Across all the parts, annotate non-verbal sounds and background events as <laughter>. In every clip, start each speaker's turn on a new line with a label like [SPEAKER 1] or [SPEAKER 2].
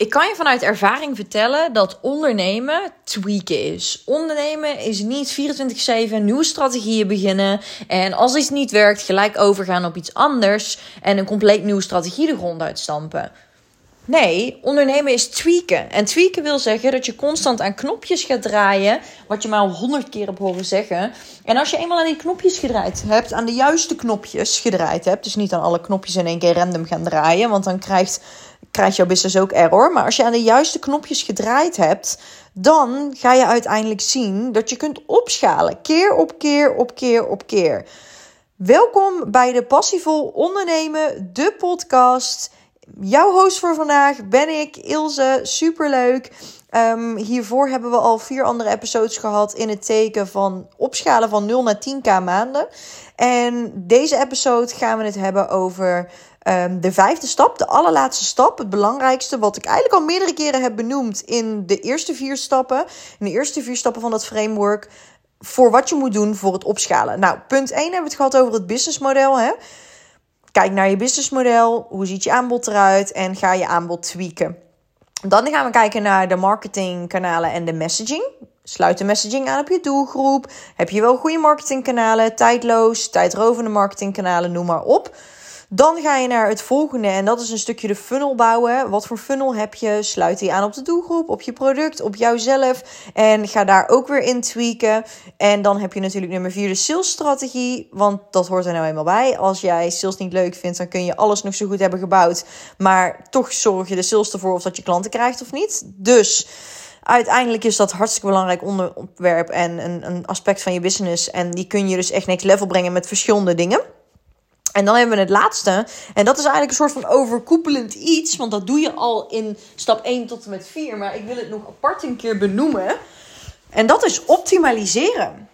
[SPEAKER 1] Ik kan je vanuit ervaring vertellen dat ondernemen tweaken is. Ondernemen is niet 24-7 nieuwe strategieën beginnen. En als iets niet werkt, gelijk overgaan op iets anders. En een compleet nieuwe strategie de grond uitstampen. Nee, ondernemen is tweaken. En tweaken wil zeggen dat je constant aan knopjes gaat draaien. Wat je maar al honderd keer hebt horen zeggen. En als je eenmaal aan die knopjes gedraaid hebt, aan de juiste knopjes gedraaid hebt. Dus niet aan alle knopjes in één keer random gaan draaien. Want dan krijgt, krijgt jouw business ook error. Maar als je aan de juiste knopjes gedraaid hebt, dan ga je uiteindelijk zien dat je kunt opschalen. Keer op keer op keer op keer. Welkom bij de Passievol Ondernemen, de podcast jouw host voor vandaag ben ik, Ilse. Superleuk. Um, hiervoor hebben we al vier andere episodes gehad in het teken van opschalen van 0 naar 10k maanden. En deze episode gaan we het hebben over um, de vijfde stap, de allerlaatste stap. Het belangrijkste, wat ik eigenlijk al meerdere keren heb benoemd in de eerste vier stappen. In de eerste vier stappen van dat framework. Voor wat je moet doen voor het opschalen. Nou, punt 1 hebben we het gehad over het businessmodel. Hè? Kijk naar je businessmodel. Hoe ziet je aanbod eruit? En ga je aanbod tweaken. Dan gaan we kijken naar de marketingkanalen en de messaging. Sluit de messaging aan op je doelgroep. Heb je wel goede marketingkanalen? Tijdloos, tijdrovende marketingkanalen, noem maar op. Dan ga je naar het volgende en dat is een stukje de funnel bouwen. Wat voor funnel heb je? Sluit die aan op de doelgroep, op je product, op jouzelf. En ga daar ook weer in tweaken. En dan heb je natuurlijk nummer vier de salesstrategie. Want dat hoort er nou eenmaal bij. Als jij sales niet leuk vindt, dan kun je alles nog zo goed hebben gebouwd. Maar toch zorg je de sales ervoor of dat je klanten krijgt of niet. Dus uiteindelijk is dat hartstikke belangrijk onderwerp en een, een aspect van je business. En die kun je dus echt next level brengen met verschillende dingen. En dan hebben we het laatste. En dat is eigenlijk een soort van overkoepelend iets. Want dat doe je al in stap 1 tot en met 4. Maar ik wil het nog apart een keer benoemen. En dat is optimaliseren.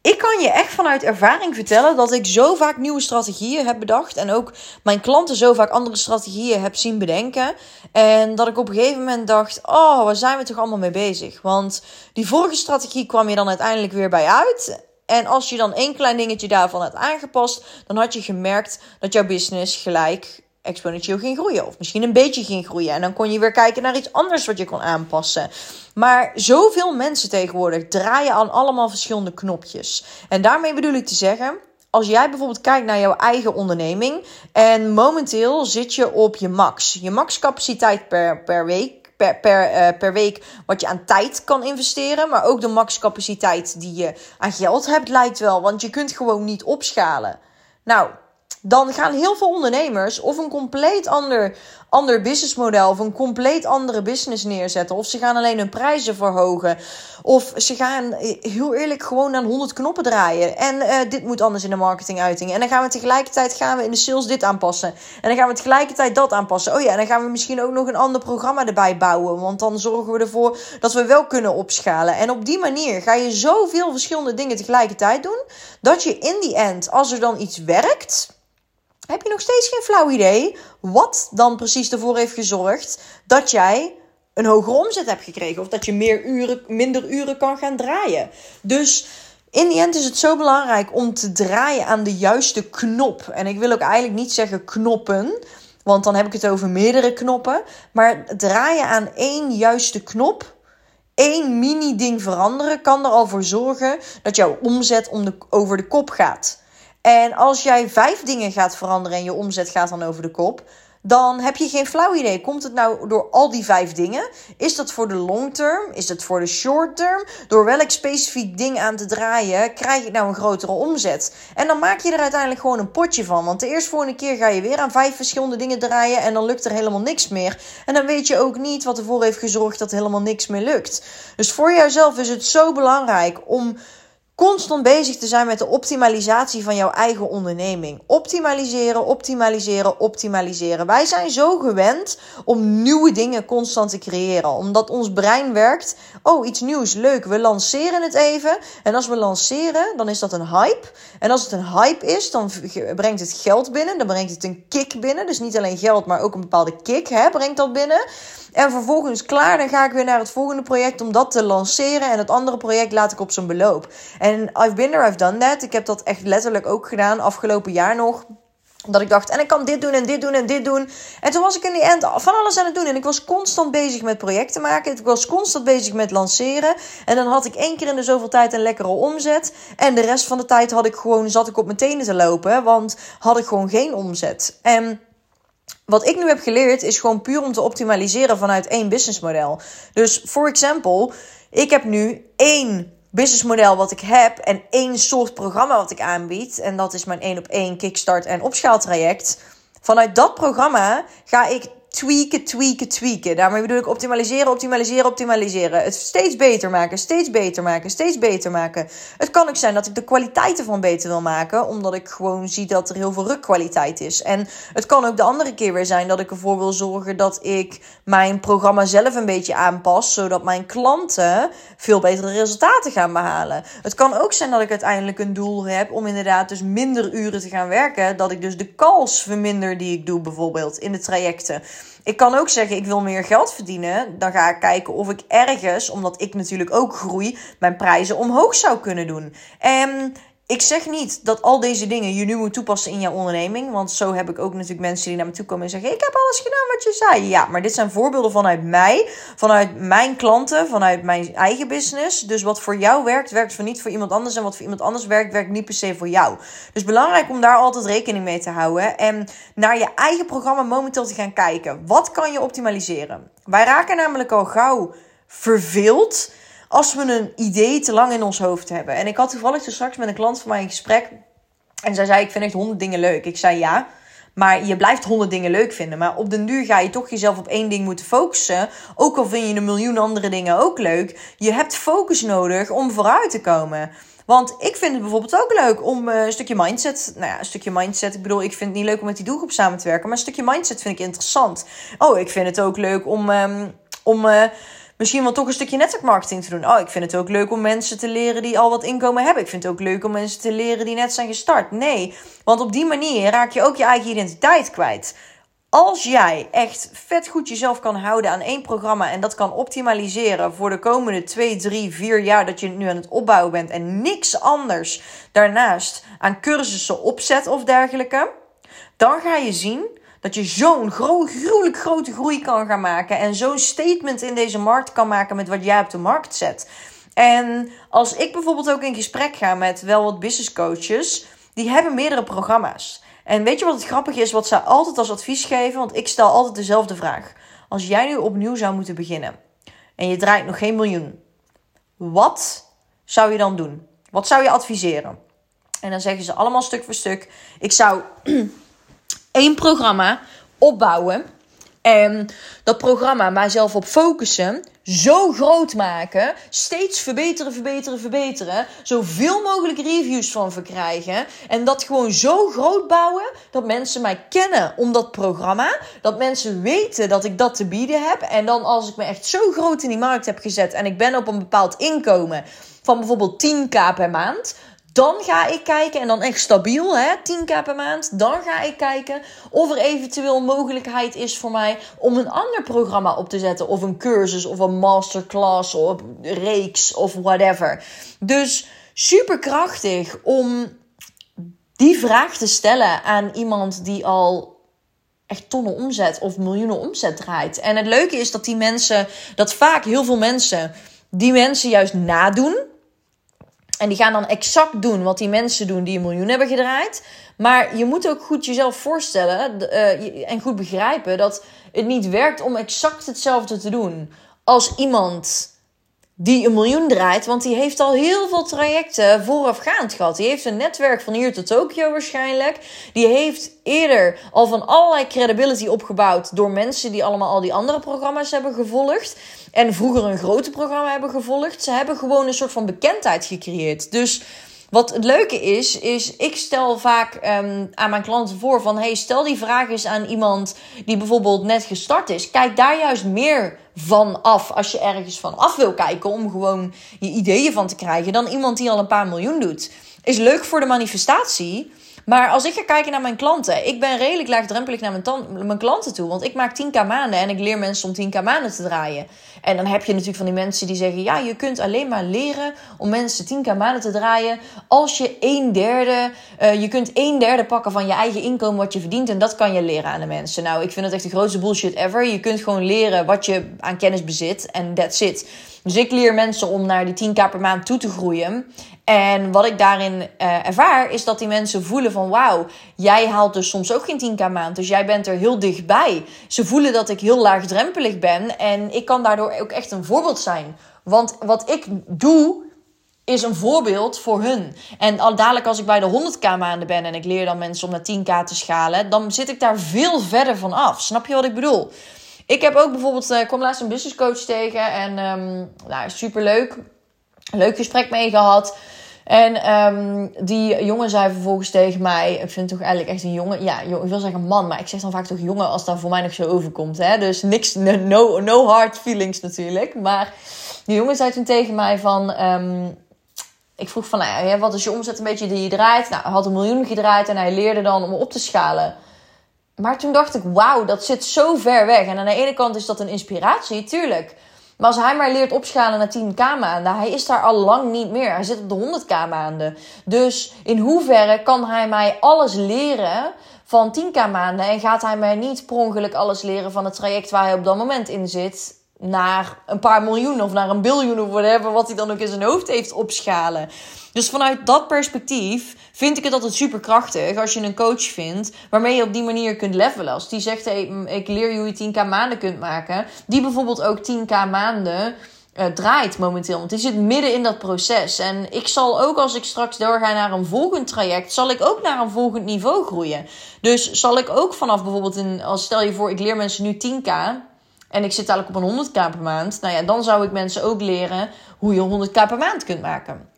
[SPEAKER 1] Ik kan je echt vanuit ervaring vertellen dat ik zo vaak nieuwe strategieën heb bedacht. En ook mijn klanten zo vaak andere strategieën heb zien bedenken. En dat ik op een gegeven moment dacht: Oh, waar zijn we toch allemaal mee bezig? Want die vorige strategie kwam je dan uiteindelijk weer bij uit. En als je dan één klein dingetje daarvan had aangepast, dan had je gemerkt dat jouw business gelijk exponentieel ging groeien. Of misschien een beetje ging groeien. En dan kon je weer kijken naar iets anders wat je kon aanpassen. Maar zoveel mensen tegenwoordig draaien aan allemaal verschillende knopjes. En daarmee bedoel ik te zeggen. Als jij bijvoorbeeld kijkt naar jouw eigen onderneming en momenteel zit je op je max. Je max capaciteit per, per week per, per, uh, per week wat je aan tijd kan investeren. Maar ook de maxcapaciteit die je aan geld hebt, lijkt wel. Want je kunt gewoon niet opschalen. Nou, dan gaan heel veel ondernemers of een compleet ander, ander businessmodel of een compleet andere business neerzetten. Of ze gaan alleen hun prijzen verhogen. Of ze gaan heel eerlijk gewoon aan 100 knoppen draaien. En uh, dit moet anders in de marketinguiting. En dan gaan we tegelijkertijd gaan we in de sales dit aanpassen. En dan gaan we tegelijkertijd dat aanpassen. Oh ja, en dan gaan we misschien ook nog een ander programma erbij bouwen. Want dan zorgen we ervoor dat we wel kunnen opschalen. En op die manier ga je zoveel verschillende dingen tegelijkertijd doen. Dat je in die end, als er dan iets werkt heb je nog steeds geen flauw idee wat dan precies ervoor heeft gezorgd dat jij een hogere omzet hebt gekregen. Of dat je meer uren, minder uren kan gaan draaien. Dus in die end is het zo belangrijk om te draaien aan de juiste knop. En ik wil ook eigenlijk niet zeggen knoppen. Want dan heb ik het over meerdere knoppen. Maar draaien aan één juiste knop. één mini ding veranderen kan er al voor zorgen dat jouw omzet om de, over de kop gaat. En als jij vijf dingen gaat veranderen en je omzet gaat dan over de kop, dan heb je geen flauw idee. Komt het nou door al die vijf dingen? Is dat voor de long term? Is dat voor de short term? Door welk specifiek ding aan te draaien, krijg je nou een grotere omzet? En dan maak je er uiteindelijk gewoon een potje van. Want de eerste volgende keer ga je weer aan vijf verschillende dingen draaien en dan lukt er helemaal niks meer. En dan weet je ook niet wat ervoor heeft gezorgd dat helemaal niks meer lukt. Dus voor jouzelf is het zo belangrijk om constant bezig te zijn met de optimalisatie van jouw eigen onderneming. Optimaliseren, optimaliseren, optimaliseren. Wij zijn zo gewend om nieuwe dingen constant te creëren. Omdat ons brein werkt. Oh, iets nieuws, leuk. We lanceren het even. En als we lanceren, dan is dat een hype. En als het een hype is, dan brengt het geld binnen. Dan brengt het een kick binnen. Dus niet alleen geld, maar ook een bepaalde kick hè, brengt dat binnen. En vervolgens klaar, dan ga ik weer naar het volgende project om dat te lanceren. En het andere project laat ik op zijn beloop. En I've been there, I've done that. Ik heb dat echt letterlijk ook gedaan afgelopen jaar nog Dat ik dacht, en ik kan dit doen en dit doen en dit doen. En toen was ik in die end van alles aan het doen. En ik was constant bezig met projecten maken. Ik was constant bezig met lanceren. En dan had ik één keer in de zoveel tijd een lekkere omzet. En de rest van de tijd had ik gewoon, zat ik op mijn tenen te lopen. Want had ik gewoon geen omzet. En wat ik nu heb geleerd is gewoon puur om te optimaliseren vanuit één businessmodel. Dus voor example, ik heb nu één businessmodel wat ik heb en één soort programma wat ik aanbied. En dat is mijn één op één kickstart en opschaaltraject. Vanuit dat programma ga ik tweaken, tweaken, tweaken. Daarmee bedoel ik optimaliseren, optimaliseren, optimaliseren. Het steeds beter maken, steeds beter maken, steeds beter maken. Het kan ook zijn dat ik de kwaliteit ervan beter wil maken, omdat ik gewoon zie dat er heel veel rukkwaliteit is. En het kan ook de andere keer weer zijn dat ik ervoor wil zorgen dat ik mijn programma zelf een beetje aanpas, zodat mijn klanten veel betere resultaten gaan behalen. Het kan ook zijn dat ik uiteindelijk een doel heb om inderdaad dus minder uren te gaan werken, dat ik dus de calls verminder die ik doe bijvoorbeeld in de trajecten. Ik kan ook zeggen, ik wil meer geld verdienen. Dan ga ik kijken of ik ergens, omdat ik natuurlijk ook groei, mijn prijzen omhoog zou kunnen doen. En ik zeg niet dat al deze dingen je nu moet toepassen in jouw onderneming. Want zo heb ik ook natuurlijk mensen die naar me toe komen en zeggen: Ik heb alles gedaan wat je zei. Ja, maar dit zijn voorbeelden vanuit mij, vanuit mijn klanten, vanuit mijn eigen business. Dus wat voor jou werkt, werkt voor niet voor iemand anders. En wat voor iemand anders werkt, werkt niet per se voor jou. Dus belangrijk om daar altijd rekening mee te houden. En naar je eigen programma momenteel te gaan kijken. Wat kan je optimaliseren? Wij raken namelijk al gauw verveeld als we een idee te lang in ons hoofd hebben. En ik had toevallig zo straks met een klant van mij een gesprek. En zij zei: Ik vind echt honderd dingen leuk. Ik zei ja. Maar je blijft honderd dingen leuk vinden. Maar op den duur ga je toch jezelf op één ding moeten focussen. Ook al vind je een miljoen andere dingen ook leuk. Je hebt focus nodig om vooruit te komen. Want ik vind het bijvoorbeeld ook leuk om uh, een stukje mindset. Nou ja, een stukje mindset. Ik bedoel, ik vind het niet leuk om met die doelgroep samen te werken. Maar een stukje mindset vind ik interessant. Oh, ik vind het ook leuk om. Um, om uh, misschien wel toch een stukje netwerkmarketing te doen. Oh, ik vind het ook leuk om mensen te leren die al wat inkomen hebben. Ik vind het ook leuk om mensen te leren die net zijn gestart. Nee, want op die manier raak je ook je eigen identiteit kwijt. Als jij echt vet goed jezelf kan houden aan één programma en dat kan optimaliseren voor de komende 2, 3, 4 jaar dat je nu aan het opbouwen bent en niks anders daarnaast aan cursussen opzet of dergelijke, dan ga je zien dat je zo'n gro gruwelijk grote groei kan gaan maken. En zo'n statement in deze markt kan maken met wat jij op de markt zet. En als ik bijvoorbeeld ook in gesprek ga met wel wat business coaches, die hebben meerdere programma's. En weet je wat het grappig is, wat zij altijd als advies geven? Want ik stel altijd dezelfde vraag. Als jij nu opnieuw zou moeten beginnen en je draait nog geen miljoen, wat zou je dan doen? Wat zou je adviseren? En dan zeggen ze allemaal stuk voor stuk. Ik zou <clears throat> één programma opbouwen. En dat programma mijzelf op focussen. Zo groot maken. Steeds verbeteren, verbeteren, verbeteren. Zoveel mogelijk reviews van verkrijgen. En dat gewoon zo groot bouwen. Dat mensen mij kennen om dat programma. Dat mensen weten dat ik dat te bieden heb. En dan als ik me echt zo groot in die markt heb gezet. En ik ben op een bepaald inkomen. Van bijvoorbeeld 10k per maand dan ga ik kijken, en dan echt stabiel, hè, 10k per maand. Dan ga ik kijken of er eventueel mogelijkheid is voor mij om een ander programma op te zetten. Of een cursus, of een masterclass, of reeks, of whatever. Dus super krachtig om die vraag te stellen aan iemand die al echt tonnen omzet of miljoenen omzet draait. En het leuke is dat die mensen, dat vaak heel veel mensen die mensen juist nadoen. En die gaan dan exact doen wat die mensen doen die een miljoen hebben gedraaid. Maar je moet ook goed jezelf voorstellen uh, en goed begrijpen dat het niet werkt om exact hetzelfde te doen als iemand die een miljoen draait. Want die heeft al heel veel trajecten voorafgaand gehad. Die heeft een netwerk van hier tot Tokio waarschijnlijk. Die heeft eerder al van allerlei credibility opgebouwd door mensen die allemaal al die andere programma's hebben gevolgd. En vroeger een grote programma hebben gevolgd. Ze hebben gewoon een soort van bekendheid gecreëerd. Dus wat het leuke is, is ik stel vaak um, aan mijn klanten voor van... hey, stel die vraag eens aan iemand die bijvoorbeeld net gestart is. Kijk daar juist meer van af als je ergens van af wil kijken... om gewoon je ideeën van te krijgen dan iemand die al een paar miljoen doet. Is leuk voor de manifestatie... Maar als ik ga kijken naar mijn klanten, ik ben redelijk laagdrempelig naar mijn, klanten toe. Want ik maak 10k maanden en ik leer mensen om 10k maanden te draaien. En dan heb je natuurlijk van die mensen die zeggen: ja, je kunt alleen maar leren om mensen 10k maanden te draaien. Als je een derde, uh, je kunt een derde pakken van je eigen inkomen wat je verdient. En dat kan je leren aan de mensen. Nou, ik vind het echt de grootste bullshit ever. Je kunt gewoon leren wat je aan kennis bezit. En that's it. Dus ik leer mensen om naar die 10k per maand toe te groeien. En wat ik daarin uh, ervaar, is dat die mensen voelen van wauw, jij haalt dus soms ook geen 10k maand. Dus jij bent er heel dichtbij. Ze voelen dat ik heel laagdrempelig ben. En ik kan daardoor ook echt een voorbeeld zijn. Want wat ik doe, is een voorbeeld voor hun. En al dadelijk als ik bij de 100k maanden ben en ik leer dan mensen om naar 10k te schalen, dan zit ik daar veel verder van af. Snap je wat ik bedoel? Ik heb ook bijvoorbeeld, uh, ik kwam laatst een business coach tegen en um, nou, super leuk. Gesprek mee gehad. En um, die jongen zei vervolgens tegen mij: Ik vind toch eigenlijk echt een jongen. Ja, ik wil zeggen man, maar ik zeg dan vaak toch jongen als dat voor mij nog zo overkomt. Hè? Dus niks, no, no hard feelings natuurlijk. Maar die jongen zei toen tegen mij: van. Um, ik vroeg van, nou ja, wat is je omzet een beetje die je draait? Nou, hij had een miljoen gedraaid en hij leerde dan om op te schalen. Maar toen dacht ik, wauw, dat zit zo ver weg. En aan de ene kant is dat een inspiratie, tuurlijk. Maar als hij maar leert opschalen naar 10k maanden, hij is daar al lang niet meer. Hij zit op de 100k maanden. Dus in hoeverre kan hij mij alles leren van 10k maanden en gaat hij mij niet per ongeluk alles leren van het traject waar hij op dat moment in zit naar een paar miljoen of naar een biljoen of whatever, wat hij dan ook in zijn hoofd heeft opschalen. Dus vanuit dat perspectief vind ik het altijd super krachtig als je een coach vindt waarmee je op die manier kunt levelen. Als die zegt, ik leer je hoe je 10k maanden kunt maken, die bijvoorbeeld ook 10k maanden uh, draait momenteel. Want die zit midden in dat proces. En ik zal ook als ik straks doorga naar een volgend traject, zal ik ook naar een volgend niveau groeien. Dus zal ik ook vanaf bijvoorbeeld, een, als stel je voor, ik leer mensen nu 10k. En ik zit eigenlijk op een 100k per maand. Nou ja, dan zou ik mensen ook leren hoe je 100k per maand kunt maken.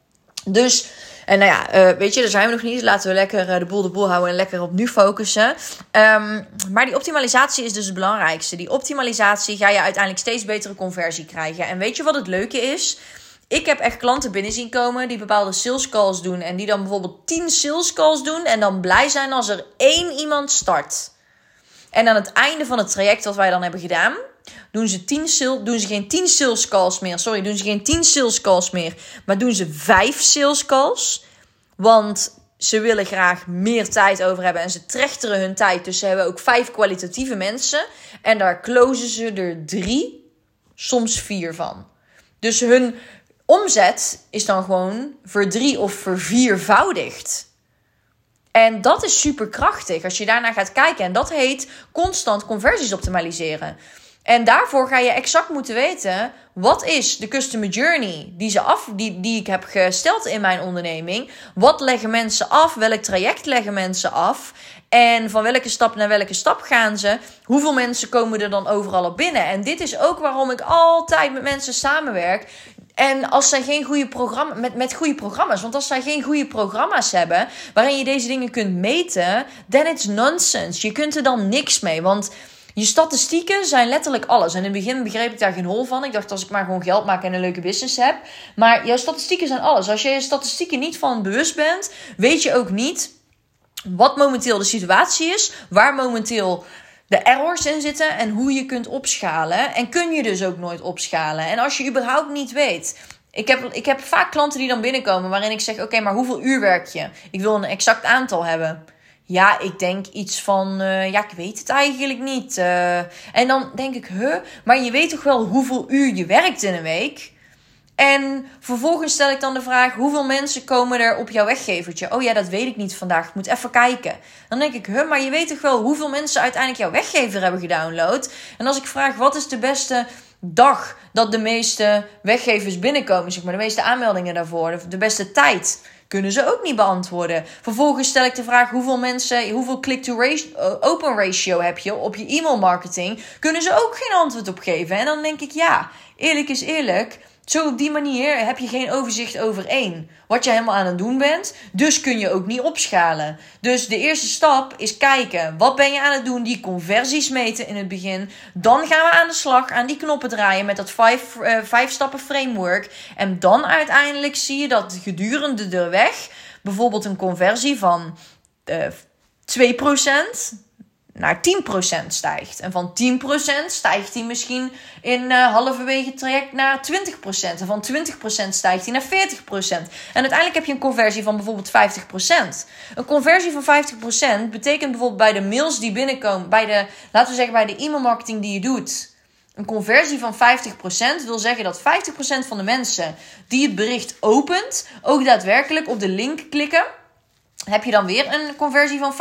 [SPEAKER 1] Dus, en nou ja, uh, weet je, daar zijn we nog niet. Laten we lekker uh, de boel de boel houden en lekker op nu focussen. Um, maar die optimalisatie is dus het belangrijkste. Die optimalisatie ga je uiteindelijk steeds betere conversie krijgen. En weet je wat het leuke is? Ik heb echt klanten binnen zien komen die bepaalde sales calls doen. En die dan bijvoorbeeld 10 sales calls doen. En dan blij zijn als er één iemand start. En aan het einde van het traject wat wij dan hebben gedaan, doen ze, 10 sales, doen ze geen 10 sales calls meer. Sorry, doen ze geen 10 sales calls meer. Maar doen ze 5 sales calls. Want ze willen graag meer tijd over hebben. En ze trechteren hun tijd. Dus ze hebben ook 5 kwalitatieve mensen. En daar closen ze er 3, soms 4 van. Dus hun omzet is dan gewoon verdrie of verviervoudigd. En dat is super krachtig als je daarna gaat kijken. En dat heet constant conversies optimaliseren. En daarvoor ga je exact moeten weten: wat is de customer journey die, ze af, die, die ik heb gesteld in mijn onderneming? Wat leggen mensen af? Welk traject leggen mensen af? En van welke stap naar welke stap gaan ze? Hoeveel mensen komen er dan overal op binnen? En dit is ook waarom ik altijd met mensen samenwerk. En als zij geen goede programma met, met goede programma's. Want als zij geen goede programma's hebben waarin je deze dingen kunt meten, then it's nonsense. Je kunt er dan niks mee. Want je statistieken zijn letterlijk alles. En in het begin begreep ik daar geen hol van. Ik dacht als ik maar gewoon geld maak en een leuke business heb. Maar jouw statistieken zijn alles. Als je je statistieken niet van bewust bent, weet je ook niet wat momenteel de situatie is. Waar momenteel de errors in zitten en hoe je kunt opschalen. En kun je dus ook nooit opschalen. En als je überhaupt niet weet. Ik heb, ik heb vaak klanten die dan binnenkomen waarin ik zeg: Oké, maar hoeveel uur werk je? Ik wil een exact aantal hebben. Ja, ik denk iets van, uh, ja, ik weet het eigenlijk niet. Uh, en dan denk ik, huh, maar je weet toch wel hoeveel uur je werkt in een week? En vervolgens stel ik dan de vraag: hoeveel mensen komen er op jouw weggevertje? Oh ja, dat weet ik niet vandaag. Ik moet even kijken. Dan denk ik: huh, maar je weet toch wel hoeveel mensen uiteindelijk jouw weggever hebben gedownload? En als ik vraag: wat is de beste dag dat de meeste weggevers binnenkomen? Zeg maar, de meeste aanmeldingen daarvoor, de beste tijd kunnen ze ook niet beantwoorden. Vervolgens stel ik de vraag hoeveel mensen, hoeveel click-to-open ratio heb je op je e-mail marketing. Kunnen ze ook geen antwoord op geven. En dan denk ik ja, eerlijk is eerlijk. Zo op die manier heb je geen overzicht over één. Wat je helemaal aan het doen bent. Dus kun je ook niet opschalen. Dus de eerste stap is kijken. Wat ben je aan het doen? Die conversies meten in het begin. Dan gaan we aan de slag. Aan die knoppen draaien met dat vijf, uh, vijf stappen framework. En dan uiteindelijk zie je dat gedurende de weg. Bijvoorbeeld een conversie van uh, 2% naar 10% stijgt. En van 10% stijgt hij misschien in uh, halverwege traject naar 20%. En van 20% stijgt hij naar 40%. En uiteindelijk heb je een conversie van bijvoorbeeld 50%. Een conversie van 50% betekent bijvoorbeeld bij de mails die binnenkomen, bij de, laten we zeggen, bij de e-mailmarketing die je doet. Een conversie van 50% wil zeggen dat 50% van de mensen die het bericht opent, ook daadwerkelijk op de link klikken heb je dan weer een conversie van 50%.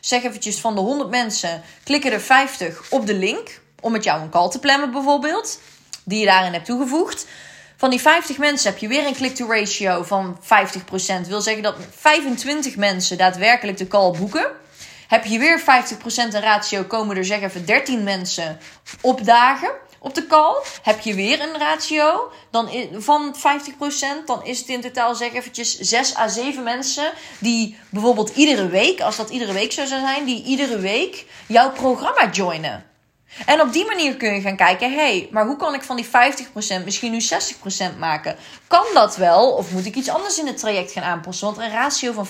[SPEAKER 1] Zeg eventjes van de 100 mensen klikken er 50 op de link. Om met jou een call te plannen bijvoorbeeld. Die je daarin hebt toegevoegd. Van die 50 mensen heb je weer een click-to ratio van 50%. Wil zeggen dat 25 mensen daadwerkelijk de call boeken. Heb je weer 50% een ratio, komen er zeg even 13 mensen opdagen op de call. Heb je weer een ratio dan van 50%, dan is het in totaal zeg eventjes 6 à 7 mensen die bijvoorbeeld iedere week, als dat iedere week zou zijn, die iedere week jouw programma joinen. En op die manier kun je gaan kijken, hé, hey, maar hoe kan ik van die 50% misschien nu 60% maken? Kan dat wel? Of moet ik iets anders in het traject gaan aanpassen? Want een ratio van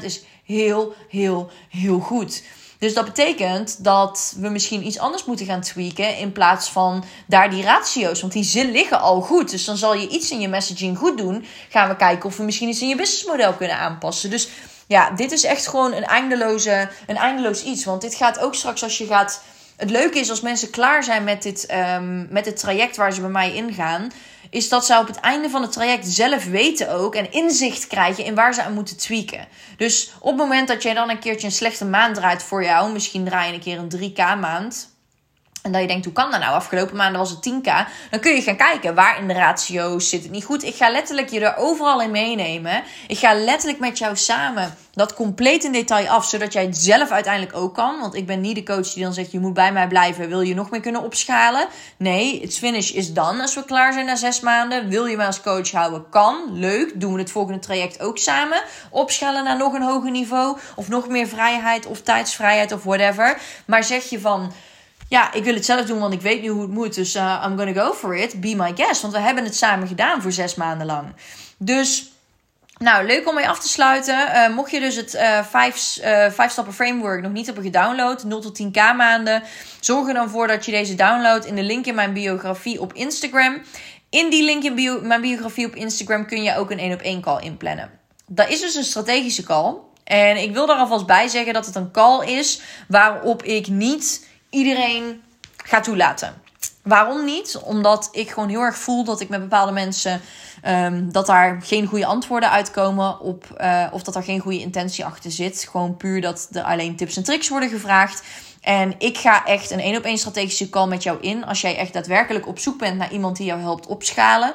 [SPEAKER 1] 50% is heel, heel, heel goed. Dus dat betekent dat we misschien iets anders moeten gaan tweaken in plaats van daar die ratio's. Want die liggen al goed. Dus dan zal je iets in je messaging goed doen. Gaan we kijken of we misschien iets in je businessmodel kunnen aanpassen. Dus ja, dit is echt gewoon een, eindeloze, een eindeloos iets. Want dit gaat ook straks als je gaat. Het leuke is als mensen klaar zijn met dit, um, met het traject waar ze bij mij ingaan is dat ze op het einde van het traject zelf weten ook en inzicht krijgen in waar ze aan moeten tweaken. Dus op het moment dat jij dan een keertje een slechte maand draait voor jou, misschien draai je een keer een 3K maand, en dat je denkt, hoe kan dat nou? Afgelopen maanden was het 10k. Dan kun je gaan kijken, waar in de ratio's zit het niet goed? Ik ga letterlijk je er overal in meenemen. Ik ga letterlijk met jou samen dat compleet in detail af, zodat jij het zelf uiteindelijk ook kan. Want ik ben niet de coach die dan zegt, je moet bij mij blijven. Wil je nog meer kunnen opschalen? Nee, het finish is dan als we klaar zijn na zes maanden. Wil je me als coach houden? Kan. Leuk. Doen we het volgende traject ook samen. Opschalen naar nog een hoger niveau. Of nog meer vrijheid of tijdsvrijheid of whatever. Maar zeg je van ja, ik wil het zelf doen, want ik weet nu hoe het moet. Dus uh, I'm gonna go for it. Be my guest. Want we hebben het samen gedaan voor zes maanden lang. Dus nou, leuk om mee af te sluiten. Uh, mocht je dus het uh, vijf, stappen framework nog niet hebben gedownload, 0 tot 10k maanden, zorg er dan voor dat je deze downloadt in de link in mijn biografie op Instagram. In die link in mijn biografie op Instagram kun je ook een 1 op 1 call inplannen. Dat is dus een strategische call. En ik wil er alvast bij zeggen dat het een call is waarop ik niet iedereen gaat toelaten. Waarom niet? Omdat ik gewoon heel erg voel dat ik met bepaalde mensen. Um, dat daar geen goede antwoorden uitkomen op. Uh, of dat er geen goede intentie achter zit. Gewoon puur dat er alleen tips en tricks worden gevraagd. En ik ga echt een één op één strategische call met jou in. Als jij echt daadwerkelijk op zoek bent naar iemand die jou helpt opschalen.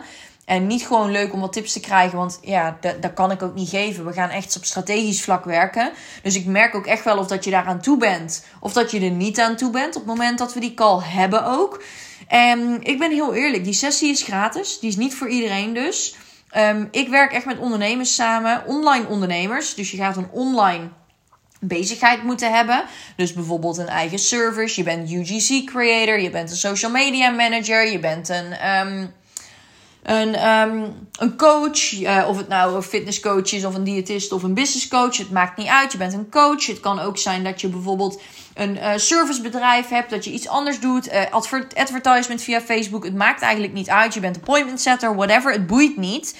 [SPEAKER 1] En niet gewoon leuk om wat tips te krijgen, want ja, dat, kan ik ook niet geven. We gaan echt op strategisch vlak werken. Dus ik merk ook echt wel of dat je daar aan toe bent, of dat je er niet aan toe bent op het moment dat we die call hebben ook. En ik ben heel eerlijk, die sessie is gratis. Die is niet voor iedereen dus. Um, ik werk echt met ondernemers samen, online ondernemers. Dus je gaat een online bezigheid moeten hebben. Dus bijvoorbeeld een eigen service. Je bent UGC creator, je bent een social media manager, je bent een. Um, een, um, een coach, uh, of het nou een fitnesscoach is of een diëtist of een businesscoach, het maakt niet uit. Je bent een coach. Het kan ook zijn dat je bijvoorbeeld een uh, servicebedrijf hebt, dat je iets anders doet, uh, advertisement via Facebook. Het maakt eigenlijk niet uit. Je bent appointment setter, whatever. Het boeit niet.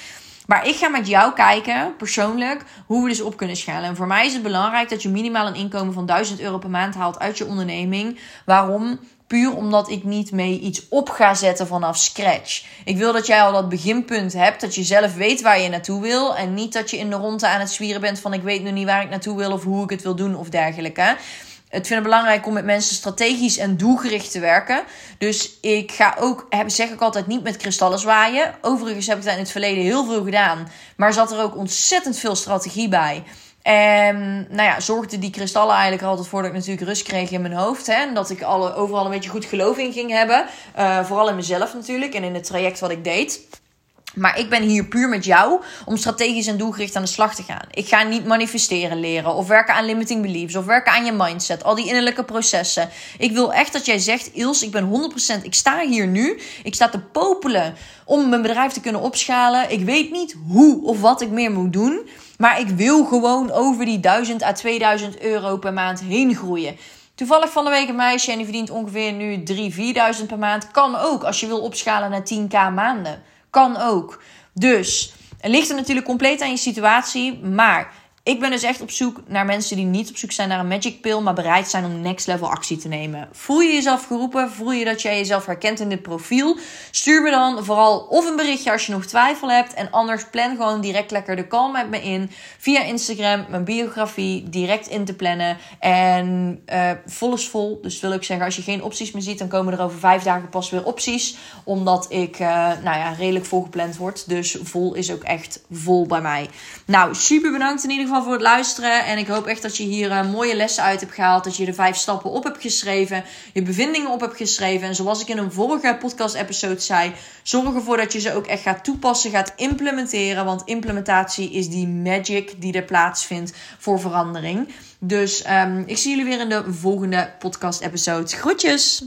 [SPEAKER 1] Maar ik ga met jou kijken, persoonlijk, hoe we dus op kunnen schalen. En voor mij is het belangrijk dat je minimaal een inkomen van 1000 euro per maand haalt uit je onderneming. Waarom? Puur omdat ik niet mee iets op ga zetten vanaf scratch. Ik wil dat jij al dat beginpunt hebt. Dat je zelf weet waar je naartoe wil. En niet dat je in de ronde aan het zwieren bent van ik weet nu niet waar ik naartoe wil of hoe ik het wil doen of dergelijke. Het vind het belangrijk om met mensen strategisch en doelgericht te werken. Dus ik ga ook, heb, zeg ik altijd, niet met kristallen zwaaien. Overigens heb ik dat in het verleden heel veel gedaan. Maar zat er ook ontzettend veel strategie bij. En nou ja, zorgde die kristallen eigenlijk altijd voor dat ik natuurlijk rust kreeg in mijn hoofd. Hè? En dat ik alle, overal een beetje goed geloof in ging hebben. Uh, vooral in mezelf natuurlijk en in het traject wat ik deed. Maar ik ben hier puur met jou om strategisch en doelgericht aan de slag te gaan. Ik ga niet manifesteren leren of werken aan limiting beliefs of werken aan je mindset. Al die innerlijke processen. Ik wil echt dat jij zegt, Ils, ik ben 100%, ik sta hier nu. Ik sta te popelen om mijn bedrijf te kunnen opschalen. Ik weet niet hoe of wat ik meer moet doen. Maar ik wil gewoon over die 1000 à 2000 euro per maand heen groeien. Toevallig van de week een meisje en die verdient ongeveer nu 3.000, 4.000 per maand. Kan ook als je wil opschalen naar 10k maanden. Kan ook. Dus het ligt er natuurlijk compleet aan je situatie. Maar ik ben dus echt op zoek naar mensen die niet op zoek zijn naar een magic pill, maar bereid zijn om next level actie te nemen. Voel je jezelf geroepen? Voel je dat jij jezelf herkent in dit profiel? Stuur me dan vooral of een berichtje als je nog twijfel hebt. En anders plan gewoon direct lekker de call met me in. Via Instagram, mijn biografie, direct in te plannen. En uh, vol is vol. Dus wil ik zeggen, als je geen opties meer ziet, dan komen er over vijf dagen pas weer opties. Omdat ik, uh, nou ja, redelijk volgepland word. Dus vol is ook echt vol bij mij. Nou, super bedankt in ieder geval voor het luisteren. En ik hoop echt dat je hier uh, mooie lessen uit hebt gehaald. Dat je de vijf stappen op hebt geschreven. Je bevindingen op hebt geschreven. En zoals ik in een vorige podcast-episode zei. Zorg ervoor dat je ze ook echt gaat toepassen, gaat implementeren. Want implementatie is die magic die er plaatsvindt voor verandering. Dus um, ik zie jullie weer in de volgende podcast-episode. Groetjes!